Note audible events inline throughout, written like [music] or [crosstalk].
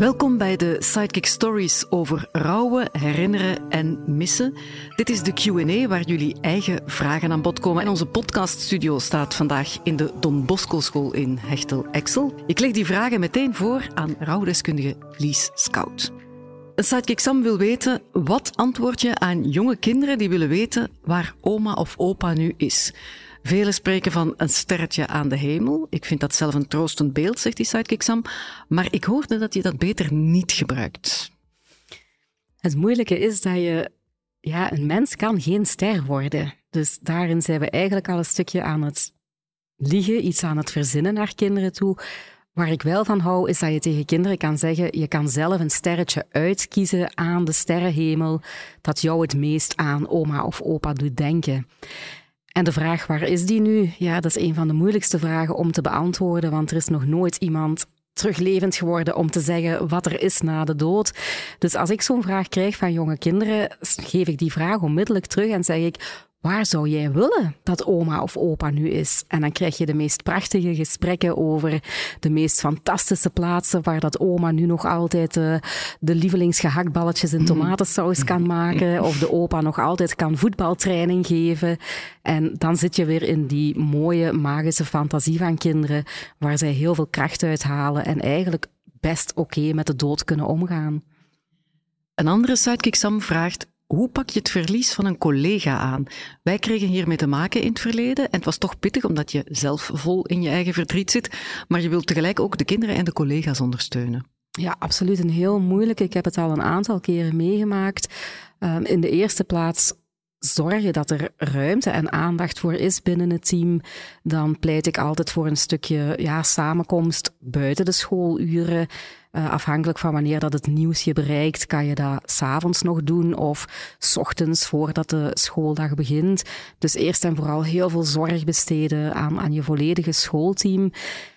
Welkom bij de Sidekick Stories over rouwen, herinneren en missen. Dit is de Q&A waar jullie eigen vragen aan bod komen. En onze podcaststudio staat vandaag in de Don Bosco School in Hechtel-Exel. Ik leg die vragen meteen voor aan rouwdeskundige Lies Scout. Sidekick Sam wil weten, wat antwoord je aan jonge kinderen die willen weten waar oma of opa nu is? Velen spreken van een sterretje aan de hemel. Ik vind dat zelf een troostend beeld, zegt die sidekick Sam. Maar ik hoorde dat je dat beter niet gebruikt. Het moeilijke is dat je... Ja, een mens kan geen ster worden. Dus daarin zijn we eigenlijk al een stukje aan het liegen, iets aan het verzinnen naar kinderen toe. Waar ik wel van hou, is dat je tegen kinderen kan zeggen: je kan zelf een sterretje uitkiezen aan de sterrenhemel dat jou het meest aan oma of opa doet denken. En de vraag waar is die nu? Ja, dat is een van de moeilijkste vragen om te beantwoorden, want er is nog nooit iemand teruglevend geworden om te zeggen wat er is na de dood. Dus als ik zo'n vraag krijg van jonge kinderen, geef ik die vraag onmiddellijk terug en zeg ik: waar zou jij willen dat oma of opa nu is? En dan krijg je de meest prachtige gesprekken over de meest fantastische plaatsen waar dat oma nu nog altijd uh, de lievelingsgehaktballetjes in tomatensaus kan maken, of de opa nog altijd kan voetbaltraining geven. En dan zit je weer in die mooie magische fantasie van kinderen, waar zij heel veel kracht uithalen en eigenlijk best oké met de dood kunnen omgaan. Een andere sidekick Sam vraagt: hoe pak je het verlies van een collega aan? Wij kregen hiermee te maken in het verleden en het was toch pittig omdat je zelf vol in je eigen verdriet zit, maar je wilt tegelijk ook de kinderen en de collega's ondersteunen. Ja, absoluut. Een heel moeilijke. Ik heb het al een aantal keren meegemaakt. Um, in de eerste plaats zorgen dat er ruimte en aandacht voor is binnen het team, dan pleit ik altijd voor een stukje ja, samenkomst buiten de schooluren. Uh, afhankelijk van wanneer dat het nieuws je bereikt, kan je dat s'avonds nog doen of s ochtends voordat de schooldag begint. Dus eerst en vooral heel veel zorg besteden aan, aan je volledige schoolteam.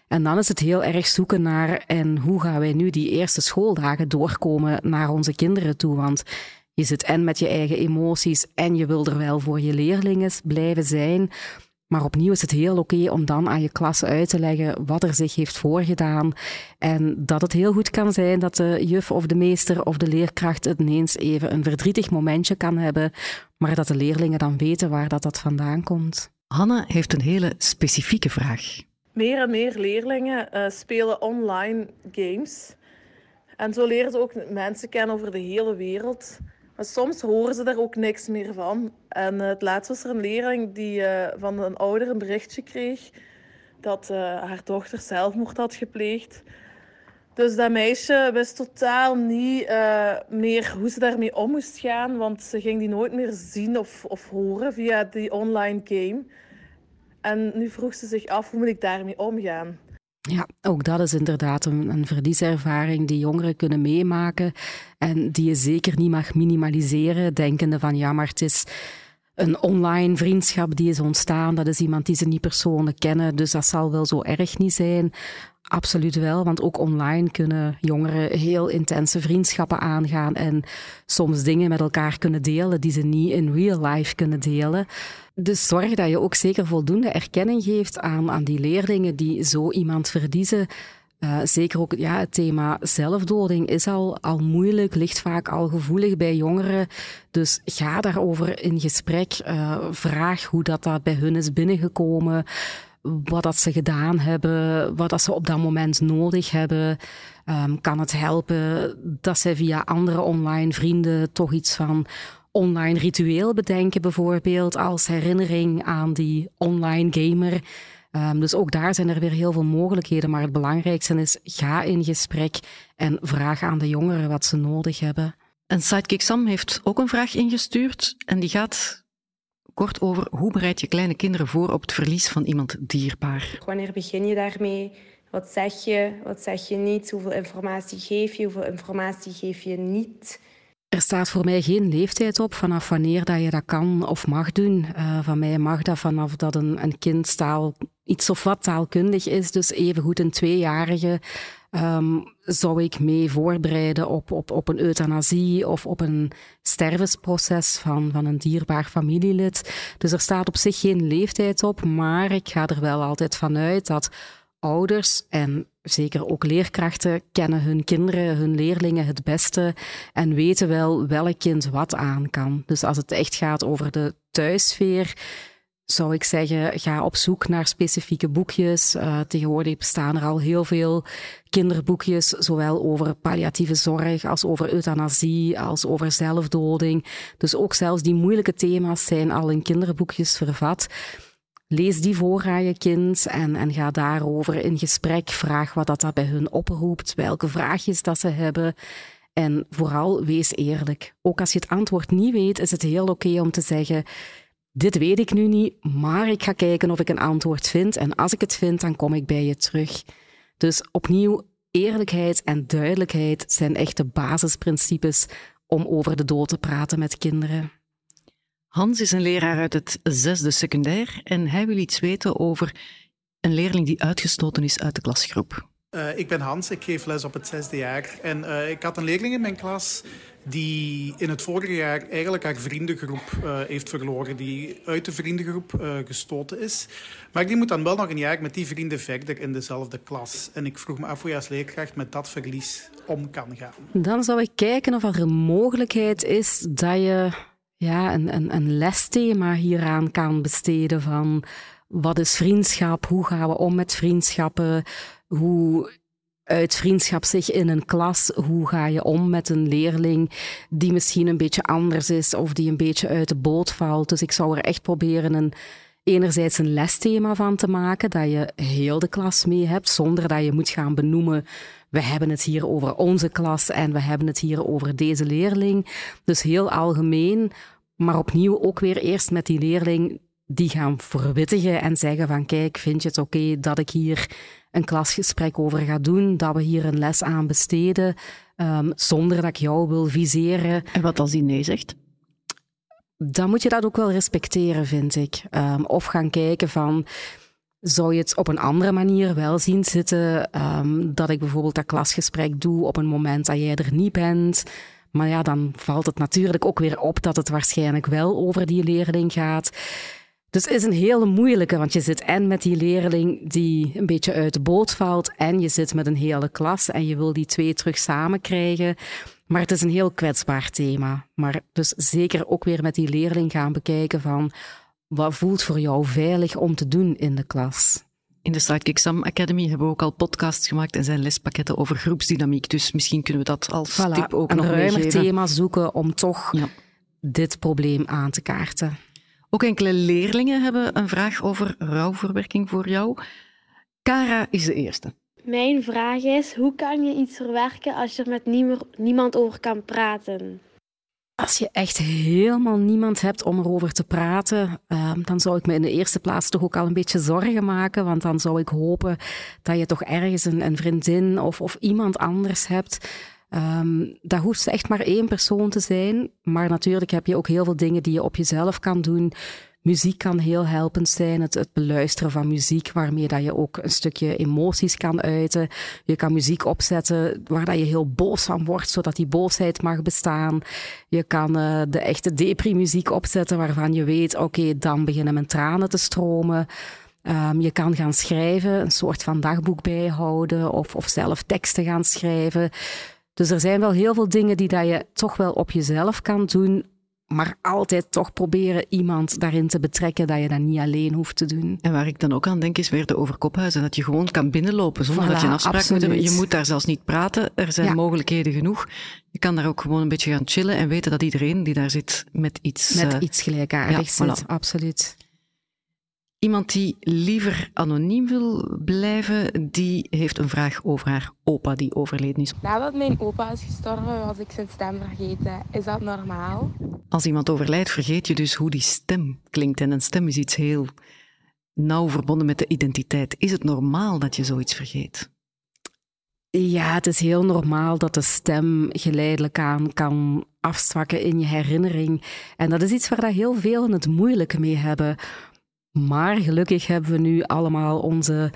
En dan is het heel erg zoeken naar en hoe gaan wij nu die eerste schooldagen doorkomen naar onze kinderen toe. Want je zit en met je eigen emoties en je wil er wel voor je leerlingen blijven zijn. Maar opnieuw is het heel oké om dan aan je klas uit te leggen wat er zich heeft voorgedaan. En dat het heel goed kan zijn dat de juf of de meester of de leerkracht het ineens even een verdrietig momentje kan hebben, maar dat de leerlingen dan weten waar dat, dat vandaan komt. Hanna heeft een hele specifieke vraag. Meer en meer leerlingen uh, spelen online games. En zo leren ze ook mensen kennen over de hele wereld. Maar soms horen ze daar ook niks meer van. En uh, het laatst was er een leerling die uh, van een ouder een berichtje kreeg dat uh, haar dochter zelfmoord had gepleegd. Dus dat meisje wist totaal niet meer hoe ze daarmee om moest gaan, want ze ging die nooit meer zien of, of horen via die online game. En nu vroeg ze zich af, hoe moet ik daarmee omgaan? Ja, ook dat is inderdaad een, een verlieservaring die jongeren kunnen meemaken en die je zeker niet mag minimaliseren, denkende van ja, maar het is een online vriendschap die is ontstaan. Dat is iemand die ze niet persoonlijk kennen, dus dat zal wel zo erg niet zijn. Absoluut wel, want ook online kunnen jongeren heel intense vriendschappen aangaan en soms dingen met elkaar kunnen delen die ze niet in real life kunnen delen. Dus zorg dat je ook zeker voldoende erkenning geeft aan, aan die leerlingen die zo iemand verliezen. Uh, zeker ook ja, het thema zelfdoding is al, al moeilijk, ligt vaak al gevoelig bij jongeren. Dus ga daarover in gesprek. Uh, vraag hoe dat, dat bij hun is binnengekomen wat dat ze gedaan hebben, wat dat ze op dat moment nodig hebben. Um, kan het helpen dat ze via andere online vrienden toch iets van online ritueel bedenken, bijvoorbeeld als herinnering aan die online gamer. Um, dus ook daar zijn er weer heel veel mogelijkheden. Maar het belangrijkste is, ga in gesprek en vraag aan de jongeren wat ze nodig hebben. En Sidekick Sam heeft ook een vraag ingestuurd en die gaat kort over hoe bereid je kleine kinderen voor op het verlies van iemand dierbaar? Wanneer begin je daarmee? Wat zeg je, wat zeg je niet? Hoeveel informatie geef je, hoeveel informatie geef je niet? Er staat voor mij geen leeftijd op vanaf wanneer dat je dat kan of mag doen. Uh, van mij mag dat vanaf dat een, een kind taal, iets of wat taalkundig is. Dus evengoed een tweejarige um, zou ik mee voorbereiden op, op, op een euthanasie of op een stervensproces van, van een dierbaar familielid. Dus er staat op zich geen leeftijd op, maar ik ga er wel altijd vanuit dat ouders en zeker ook leerkrachten, kennen hun kinderen, hun leerlingen het beste en weten wel welk kind wat aan kan. Dus als het echt gaat over de thuissfeer, zou ik zeggen, ga op zoek naar specifieke boekjes. Uh, tegenwoordig bestaan er al heel veel kinderboekjes, zowel over palliatieve zorg als over euthanasie, als over zelfdoding. Dus ook zelfs die moeilijke thema's zijn al in kinderboekjes vervat. Lees die voor aan je kind en, en ga daarover in gesprek. Vraag wat dat bij hun oproept, welke vraagjes dat ze hebben. En vooral wees eerlijk. Ook als je het antwoord niet weet, is het heel oké om te zeggen: Dit weet ik nu niet, maar ik ga kijken of ik een antwoord vind. En als ik het vind, dan kom ik bij je terug. Dus opnieuw, eerlijkheid en duidelijkheid zijn echt de basisprincipes om over de dood te praten met kinderen. Hans is een leraar uit het zesde secundair en hij wil iets weten over een leerling die uitgestoten is uit de klasgroep. Uh, ik ben Hans, ik geef les op het zesde jaar. En uh, ik had een leerling in mijn klas die in het vorige jaar eigenlijk haar vriendengroep uh, heeft verloren. Die uit de vriendengroep gestoten is. Maar die moet dan wel nog een jaar met die vrienden verder in dezelfde klas. En ik vroeg me af hoe je als leerkracht met dat verlies om kan gaan. Dan zou ik kijken of er een mogelijkheid is dat je ja, een, een, een lesthema hieraan kan besteden van wat is vriendschap, hoe gaan we om met vriendschappen, hoe uit vriendschap zich in een klas, hoe ga je om met een leerling die misschien een beetje anders is of die een beetje uit de boot valt. Dus ik zou er echt proberen een enerzijds een lesthema van te maken, dat je heel de klas mee hebt, zonder dat je moet gaan benoemen we hebben het hier over onze klas en we hebben het hier over deze leerling. Dus heel algemeen, maar opnieuw ook weer eerst met die leerling die gaan verwittigen en zeggen van kijk, vind je het oké dat ik hier een klasgesprek over ga doen, dat we hier een les aan besteden, um, zonder dat ik jou wil viseren. En wat als die nee zegt? Dan moet je dat ook wel respecteren, vind ik. Um, of gaan kijken van, zou je het op een andere manier wel zien zitten? Um, dat ik bijvoorbeeld dat klasgesprek doe op een moment dat jij er niet bent. Maar ja, dan valt het natuurlijk ook weer op dat het waarschijnlijk wel over die leerling gaat. Dus het is een hele moeilijke, want je zit en met die leerling die een beetje uit de boot valt, en je zit met een hele klas en je wil die twee terug samen krijgen. Maar het is een heel kwetsbaar thema. Maar dus zeker ook weer met die leerling gaan bekijken van wat voelt voor jou veilig om te doen in de klas. In de Sidekick Sam Academy hebben we ook al podcasts gemaakt en zijn lespakketten over groepsdynamiek. Dus misschien kunnen we dat als tip ook een nog ruimer meegeven. thema zoeken om toch ja. dit probleem aan te kaarten. Ook enkele leerlingen hebben een vraag over rouwverwerking voor jou. Kara is de eerste. Mijn vraag is: hoe kan je iets verwerken als je er met niemand over kan praten? Als je echt helemaal niemand hebt om erover te praten, uh, dan zou ik me in de eerste plaats toch ook al een beetje zorgen maken. Want dan zou ik hopen dat je toch ergens een, een vriendin of, of iemand anders hebt. Um, dat hoeft echt maar één persoon te zijn. Maar natuurlijk heb je ook heel veel dingen die je op jezelf kan doen. Muziek kan heel helpend zijn. Het, het, beluisteren van muziek waarmee dat je ook een stukje emoties kan uiten. Je kan muziek opzetten waar dat je heel boos van wordt, zodat die boosheid mag bestaan. Je kan uh, de echte depri-muziek opzetten waarvan je weet, oké, dan beginnen mijn tranen te stromen. Um, je kan gaan schrijven, een soort van dagboek bijhouden of, of zelf teksten gaan schrijven. Dus er zijn wel heel veel dingen die dat je toch wel op jezelf kan doen maar altijd toch proberen iemand daarin te betrekken dat je dat niet alleen hoeft te doen. En waar ik dan ook aan denk is weer de overkophuizen. Dat je gewoon kan binnenlopen zonder voilà, dat je een afspraak absoluut. moet hebben. Je moet daar zelfs niet praten. Er zijn ja. mogelijkheden genoeg. Je kan daar ook gewoon een beetje gaan chillen en weten dat iedereen die daar zit met iets... Met uh, iets gelijkaardigs ja, zit, voilà. absoluut. Iemand die liever anoniem wil blijven, die heeft een vraag over haar opa die overleden is. Nadat mijn opa is gestorven, was ik zijn stem vergeten. Is dat normaal? Als iemand overlijdt, vergeet je dus hoe die stem klinkt. En een stem is iets heel nauw verbonden met de identiteit. Is het normaal dat je zoiets vergeet? Ja, het is heel normaal dat de stem geleidelijk aan kan afzwakken in je herinnering. En dat is iets waar heel veel het moeilijke mee hebben. Maar gelukkig hebben we nu allemaal onze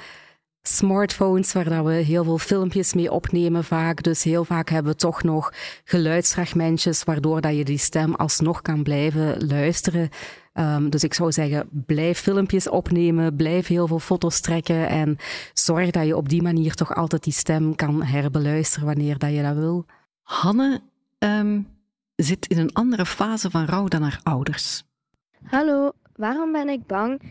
smartphones waar dat we heel veel filmpjes mee opnemen vaak. Dus heel vaak hebben we toch nog geluidsfragmentjes waardoor dat je die stem alsnog kan blijven luisteren. Ehm, dus ik zou zeggen, blijf filmpjes opnemen, blijf heel veel foto's trekken en zorg dat je op die manier toch altijd die stem kan herbeluisteren wanneer dat je dat wil. Hanne ehm, zit in een andere fase van rouw dan haar ouders. Hallo, waarom ben ik bang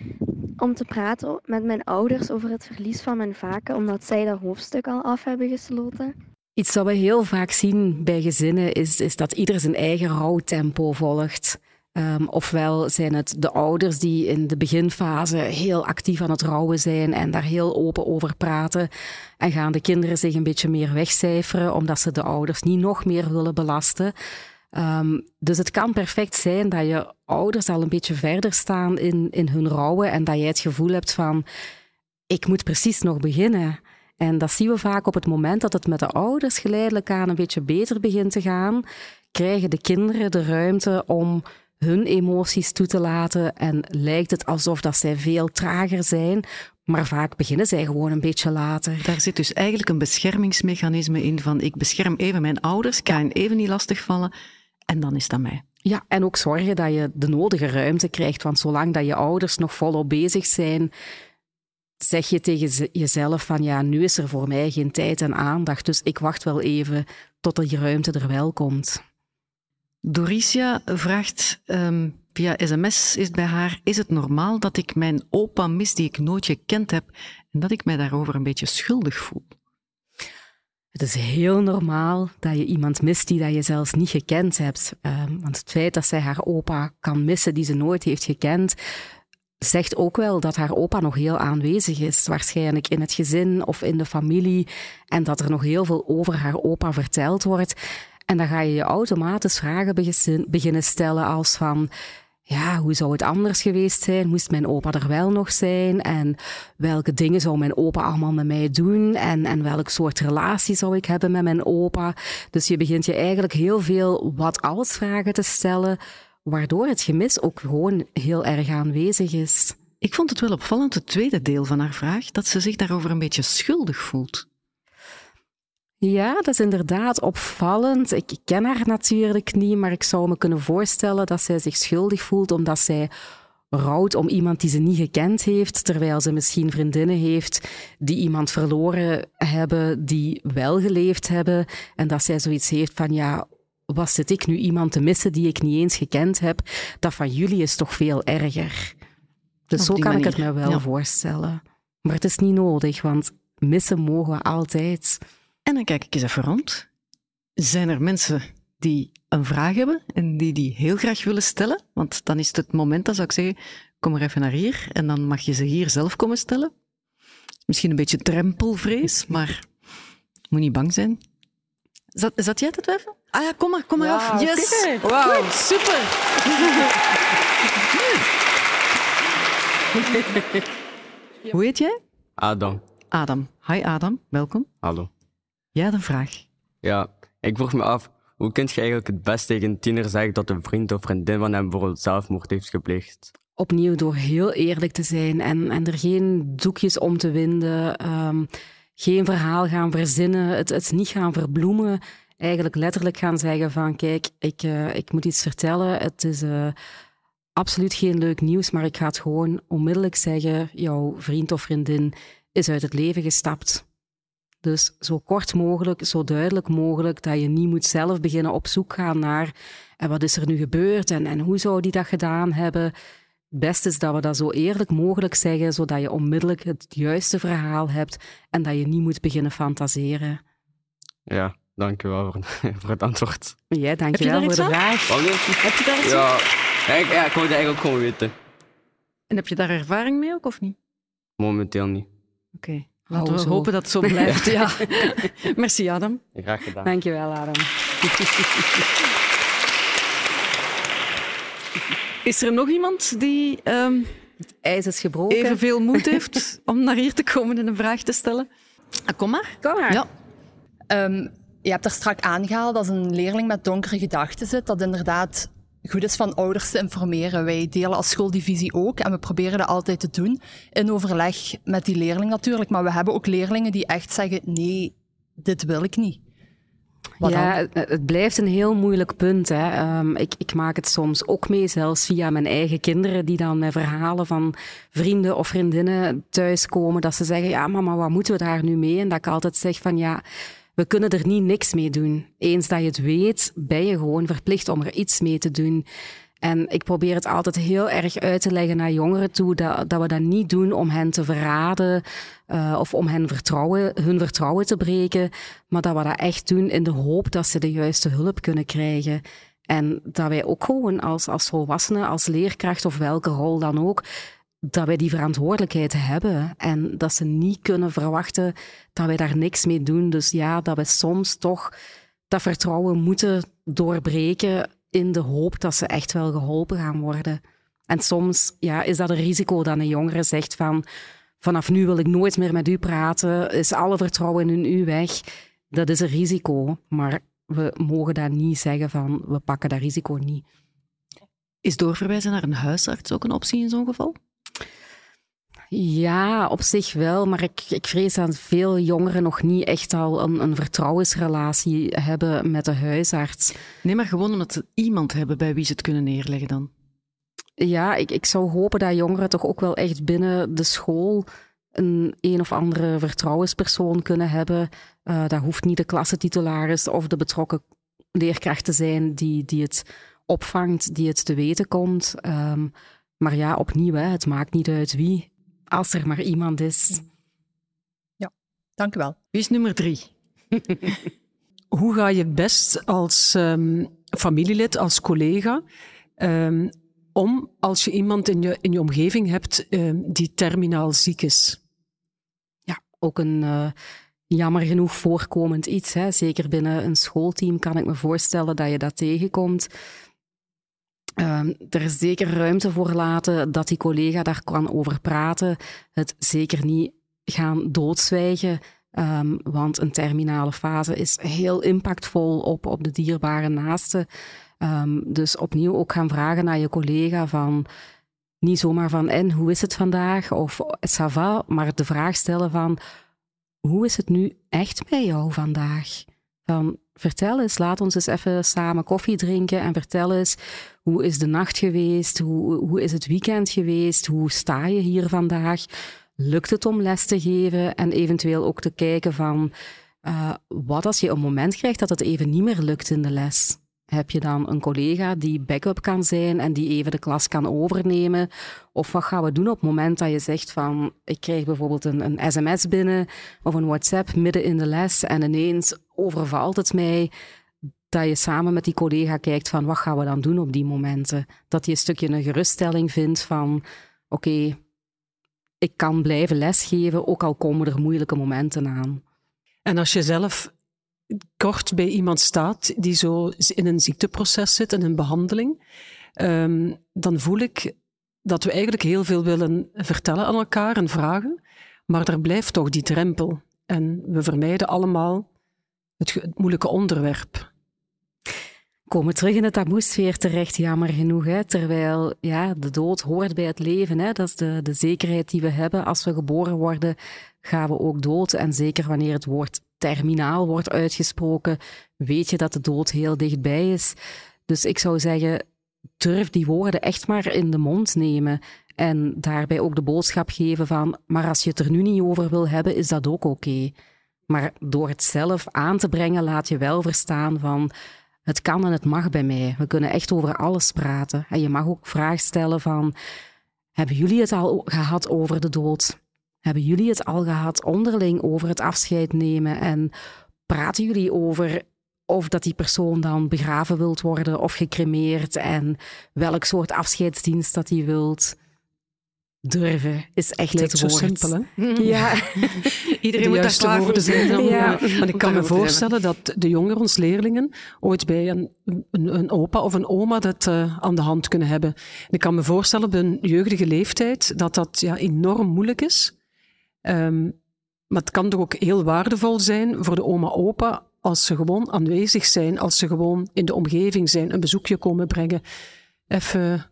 om te praten met mijn ouders over het verlies van mijn vaken, omdat zij dat hoofdstuk al af hebben gesloten? Iets wat we heel vaak zien bij gezinnen is, is dat ieder zijn eigen rouwtempo volgt. Ehm, ofwel zijn het de ouders die in de beginfase heel actief aan het rouwen zijn en daar heel open over praten. En gaan de kinderen zich een beetje meer wegcijferen omdat ze de ouders niet nog meer willen belasten. Ehm, dus het kan perfect zijn dat je ouders al een beetje verder staan in, in hun rouwen en dat jij het gevoel hebt van ik moet precies nog beginnen. En dat zien we vaak op het moment dat het met de ouders geleidelijk aan een beetje beter begint te gaan, krijgen de kinderen de ruimte om hun emoties toe te laten en lijkt het alsof dat zij veel trager zijn, maar vaak beginnen zij gewoon een beetje later. Daar zit dus eigenlijk een beschermingsmechanisme in van ik bescherm even mijn ouders, kan hen even niet lastigvallen en dan is dat mij. Ja, en ook zorgen dat je de nodige ruimte krijgt, want zolang dat je ouders nog volop bezig zijn, zeg je tegen jezelf van ja, nu is er voor mij geen tijd en aandacht, dus ik wacht wel even tot die ruimte er wel komt. Doricia vraagt um, via sms is bij haar, is het normaal dat ik mijn opa mis die ik nooit gekend heb en dat ik mij daarover een beetje schuldig voel? Het is heel normaal dat je iemand mist die dat je zelfs niet gekend hebt. Um, want het feit dat zij haar opa kan missen die ze nooit heeft gekend, zegt ook wel dat haar opa nog heel aanwezig is, waarschijnlijk in het gezin of in de familie, en dat er nog heel veel over haar opa verteld wordt. En dan ga je je automatisch vragen beginnen stellen als van, ja, hoe zou het anders geweest zijn? Moest mijn opa er wel nog zijn? En welke dingen zou mijn opa allemaal met mij doen? En, en welk soort relatie zou ik hebben met mijn opa? Dus je begint je eigenlijk heel veel wat-als vragen te stellen, waardoor het gemis ook gewoon heel erg aanwezig is. Ik vond het wel opvallend, het tweede deel van haar vraag, dat ze zich daarover een beetje schuldig voelt. Ja, dat is inderdaad opvallend. Ik ken haar natuurlijk niet, maar ik zou me kunnen voorstellen dat zij zich schuldig voelt omdat zij rouwt om iemand die ze niet gekend heeft, terwijl ze misschien vriendinnen heeft die iemand verloren hebben, die wel geleefd hebben. En dat zij zoiets heeft van, ja, was zit ik nu iemand te missen die ik niet eens gekend heb? Dat van jullie is toch veel erger. Dus zo kan ik het me wel voorstellen. Maar het is niet nodig, want missen mogen we altijd. En dan kijk ik eens even rond. Zijn er mensen die een vraag hebben en die die heel graag willen stellen? Want dan is het het moment, dat zou ik zeggen, kom er even naar hier en dan mag je ze hier zelf komen stellen. Misschien een beetje drempelvrees, maar moet niet bang zijn. Zat, zat jij te twijfelen? Ah ja, kom maar, kom maar af. Yes! Wauw, super! [laughs] Hoe heet jij? Adam. Adam. Hi Adam, welkom. Hallo. Had een vraag. Ja, ik vroeg me af, hoe kun je eigenlijk het best tegen een tiener zeggen dat een vriend of vriendin van hem bijvoorbeeld zelfmoord heeft gepleegd? Opnieuw door heel eerlijk te zijn en, en er geen doekjes om te winden, ehm, geen verhaal gaan verzinnen, het, het niet gaan verbloemen. Eigenlijk letterlijk gaan zeggen van kijk, ik, uh, ik moet iets vertellen. Het is uh, absoluut geen leuk nieuws, maar ik ga het gewoon onmiddellijk zeggen. Jouw vriend of vriendin is uit het leven gestapt. Dus zo kort mogelijk, zo duidelijk mogelijk, dat je niet moet zelf beginnen op zoek gaan naar en wat is er nu gebeurd en, en hoe zou die dat gedaan hebben. Het beste is dat we dat zo eerlijk mogelijk zeggen, zodat je onmiddellijk het juiste verhaal hebt en dat je niet moet beginnen fantaseren. Ja, dankjewel voor, [laughs] voor het antwoord. Jij, dankjewel voor de vraag. Heb je daar iets ja, ja, ik, ja, ik wou het eigenlijk ook gewoon weten. En heb je daar ervaring mee ook, of niet? Momenteel niet. Oké. Laten we hopen dat het zo blijft. ja. [laughs] Merci, Adam. Graag gedaan. Dankjewel, Adam. [laughs] Is er nog iemand die um, het ijs is gebroken. evenveel moed [laughs] heeft om naar hier te komen en een vraag te stellen? Ah, kom maar. Kom maar. Ja. Um, je hebt er strak aangehaald dat een leerling met donkere gedachten zit, dat inderdaad goed is van ouders te informeren. Wij delen als schooldivisie ook en we proberen dat altijd te doen. In overleg met die leerling natuurlijk. Maar we hebben ook leerlingen die echt zeggen: nee, dit wil ik niet. Wat ja, het blijft een heel moeilijk punt. Hè. Ehm, ik, ik, maak het soms ook mee, zelfs via mijn eigen kinderen, die dan met verhalen van vrienden of vriendinnen thuiskomen, dat ze zeggen, ja mama, wat moeten we daar nu mee? En dat ik altijd zeg van, ja, we kunnen er niet niks mee doen. Eens dat je het weet, ben je gewoon verplicht om er iets mee te doen. En ik probeer het altijd heel erg uit te leggen naar jongeren toe dat, dat we dat niet doen om hen te verraden uh, of om hen vertrouwen, hun vertrouwen te breken, maar dat we dat echt doen in de hoop dat ze de juiste hulp kunnen krijgen. En dat wij ook gewoon als, als volwassenen, als leerkracht of welke rol dan ook, dat wij die verantwoordelijkheid hebben en dat ze niet kunnen verwachten dat wij daar niks mee doen. Dus ja, dat we soms toch dat vertrouwen moeten doorbreken in de hoop dat ze echt wel geholpen gaan worden. En soms ja, is dat een risico dat een jongere zegt van vanaf nu wil ik nooit meer met u praten, is alle vertrouwen in u weg. Dat is een risico, maar we mogen daar niet zeggen van we pakken dat risico niet. Is doorverwijzen naar een huisarts ook een optie in zo'n geval? Ja, op zich wel, maar ik, ik vrees dat veel jongeren nog niet echt al een, een vertrouwensrelatie hebben met de huisarts. Nee, maar gewoon omdat ze iemand hebben bij wie ze het kunnen neerleggen dan. Ja, ik, ik zou hopen dat jongeren toch ook wel echt binnen de school een een of andere vertrouwenspersoon kunnen hebben. Uh, dat hoeft niet de klassetitularis of de betrokken leerkracht te zijn die, die het opvangt, die het te weten komt. Um, maar ja, opnieuw, hè, het maakt niet uit wie als er maar iemand is. Ja, dank u wel. Wie is nummer drie? [laughs] Hoe ga je best als um, familielid, als collega, um, om als je iemand in je, in je omgeving hebt um, die terminaal ziek is? Ja, ook een uh, jammer genoeg voorkomend iets. Hè. Zeker binnen een schoolteam kan ik me voorstellen dat je dat tegenkomt. Um, er is zeker ruimte voor laten dat die collega daar kan over praten. Het zeker niet gaan doodzwijgen. Um, want een terminale fase is heel impactvol op, op de dierbare naaste. Um, dus opnieuw ook gaan vragen naar je collega van niet zomaar van en hoe is het vandaag of ça va, maar de vraag stellen van hoe is het nu echt bij jou vandaag? Van vertel eens, laat ons eens even samen koffie drinken en vertel eens hoe is de nacht geweest, hoe, hoe is het weekend geweest, hoe sta je hier vandaag, lukt het om les te geven en eventueel ook te kijken van uh, wat als je een moment krijgt dat het even niet meer lukt in de les. Heb je dan een collega die backup kan zijn en die even de klas kan overnemen? Of wat gaan we doen op het moment dat je zegt van ik krijg bijvoorbeeld een, een sms binnen of een WhatsApp midden in de les en ineens overvalt het mij dat je samen met die collega kijkt van wat gaan we dan doen op die momenten? Dat je een stukje een geruststelling vindt van oké, ik kan blijven lesgeven ook al komen er moeilijke momenten aan. En als je zelf kort bij iemand staat die zo in een ziekteproces zit, in een behandeling, ehm, dan voel ik dat we eigenlijk heel veel willen vertellen aan elkaar en vragen, maar er blijft toch die drempel. En we vermijden allemaal het, moeilijke onderwerp komen terug in het taboesfeer terecht, jammer genoeg. Hè? Terwijl ja, de dood hoort bij het leven. Hè? Dat is de, de zekerheid die we hebben. Als we geboren worden, gaan we ook dood. En zeker wanneer het woord terminaal wordt uitgesproken, weet je dat de dood heel dichtbij is. Dus ik zou zeggen, durf die woorden echt maar in de mond nemen. En daarbij ook de boodschap geven van, maar als je het er nu niet over wil hebben, is dat ook oké. Maar door het zelf aan te brengen, laat je wel verstaan van, het kan en het mag bij mij. We kunnen echt over alles praten. En je mag ook vragen stellen van, hebben jullie het al gehad over de dood? Hebben jullie het al gehad onderling over het afscheid nemen? En praten jullie over of dat die persoon dan begraven wilt worden of gecremeerd en welk soort afscheidsdienst dat hij wilt? durven is echt Lijkt het zo woord. simpel, hè? [laughs] Ja. [laughs] Iedereen moet daar klaar voor zijn. Ja. [laughs] Want ik kan me voorstellen dat de jongeren, ons leerlingen, ooit bij een, een, een opa of een oma dat uh, aan de hand kunnen hebben. En ik kan me voorstellen op een jeugdige leeftijd dat dat ja, enorm moeilijk is. Um, maar het kan toch ook heel waardevol zijn voor de oma-opa als ze gewoon aanwezig zijn, als ze gewoon in de omgeving zijn, een bezoekje komen brengen. Even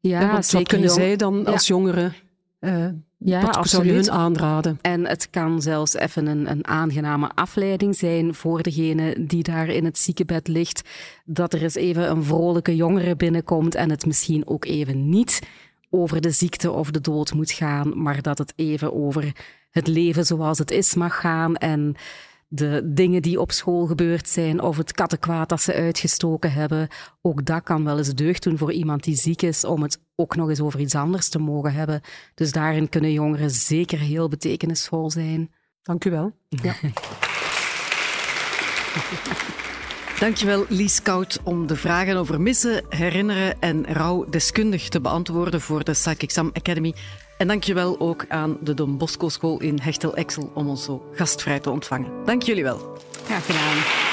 ja, wat kunnen jong- zij dan als jongeren uh, Ja, Wat zou je absoluut. hun aanraden? En het kan zelfs even een, een aangename afleiding zijn voor degene die daar in het ziekenbed ligt. Dat er eens even een vrolijke jongere binnenkomt en het misschien ook even niet over de ziekte of de dood moet gaan, maar dat het even over het leven zoals het is mag gaan en de dingen die op school gebeurd zijn of het kattenkwaad dat ze uitgestoken hebben. Ook dat kan wel eens deugd doen voor iemand die ziek is om het ook nog eens over iets anders te mogen hebben. Dus daarin kunnen jongeren zeker heel betekenisvol zijn. Dank u wel. Ja. [laughs] Dankjewel Lies Kout om de vragen over missen, herinneren en rouw deskundig te beantwoorden voor de Psychic Exam Academy. En dankjewel ook aan de Don Bosco School in Hechtel-Exel om ons zo gastvrij te ontvangen. Dank jullie wel. Graag gedaan.